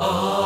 Oh.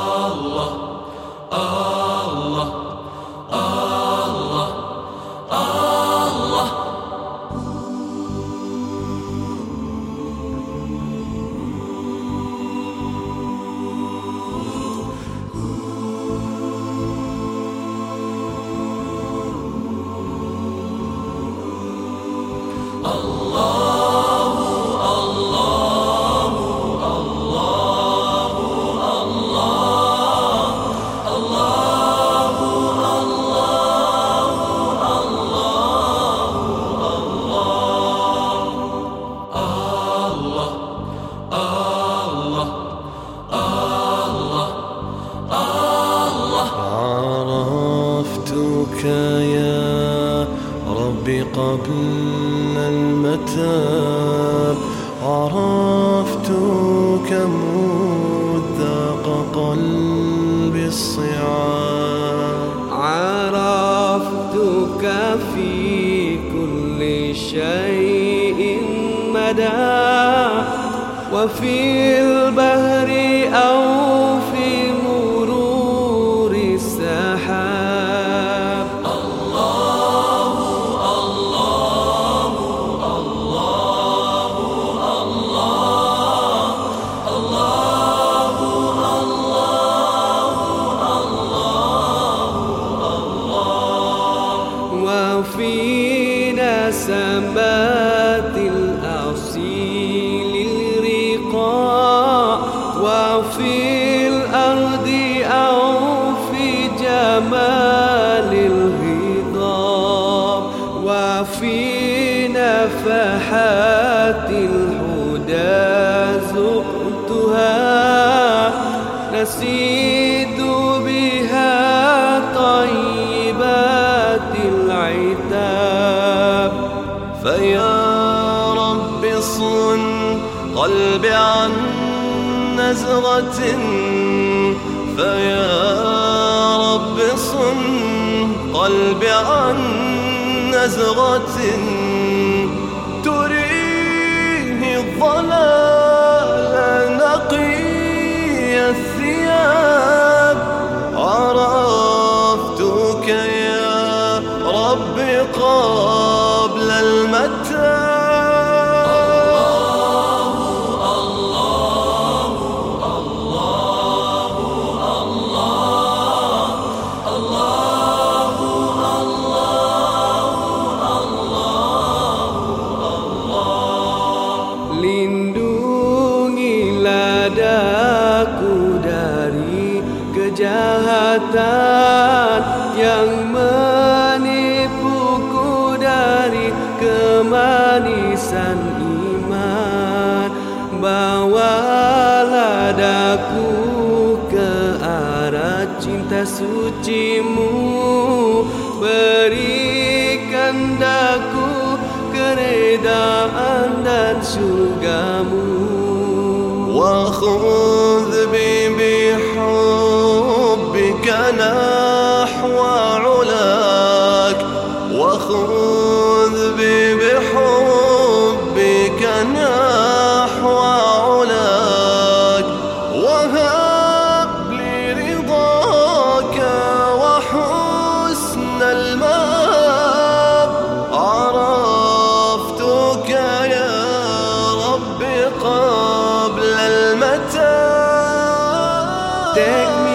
عرفتك يا ربي قبل المتاب. عرفتك مذاق قلبي الصعاب. عرفتك في كل شيء مدى. وفي البهر نسمات الأصيل الرقاء وفي الأرض أو في جمال الهضاب وفي نفحات الهدى زقتها نسيت فيا رب صن قلبي عن نزغة فيا رب صن قلبي عن نزغة المتاب kemanisan iman. Bawalah daku ke arah cinta sucimu. Berikan daku keredaan dan syurgamu Wa khudh bi bi وخذ بي بحبك نحو علاك وهب لي رضاك وحسن المآب عرفتك يا رب قبل المتاب Take me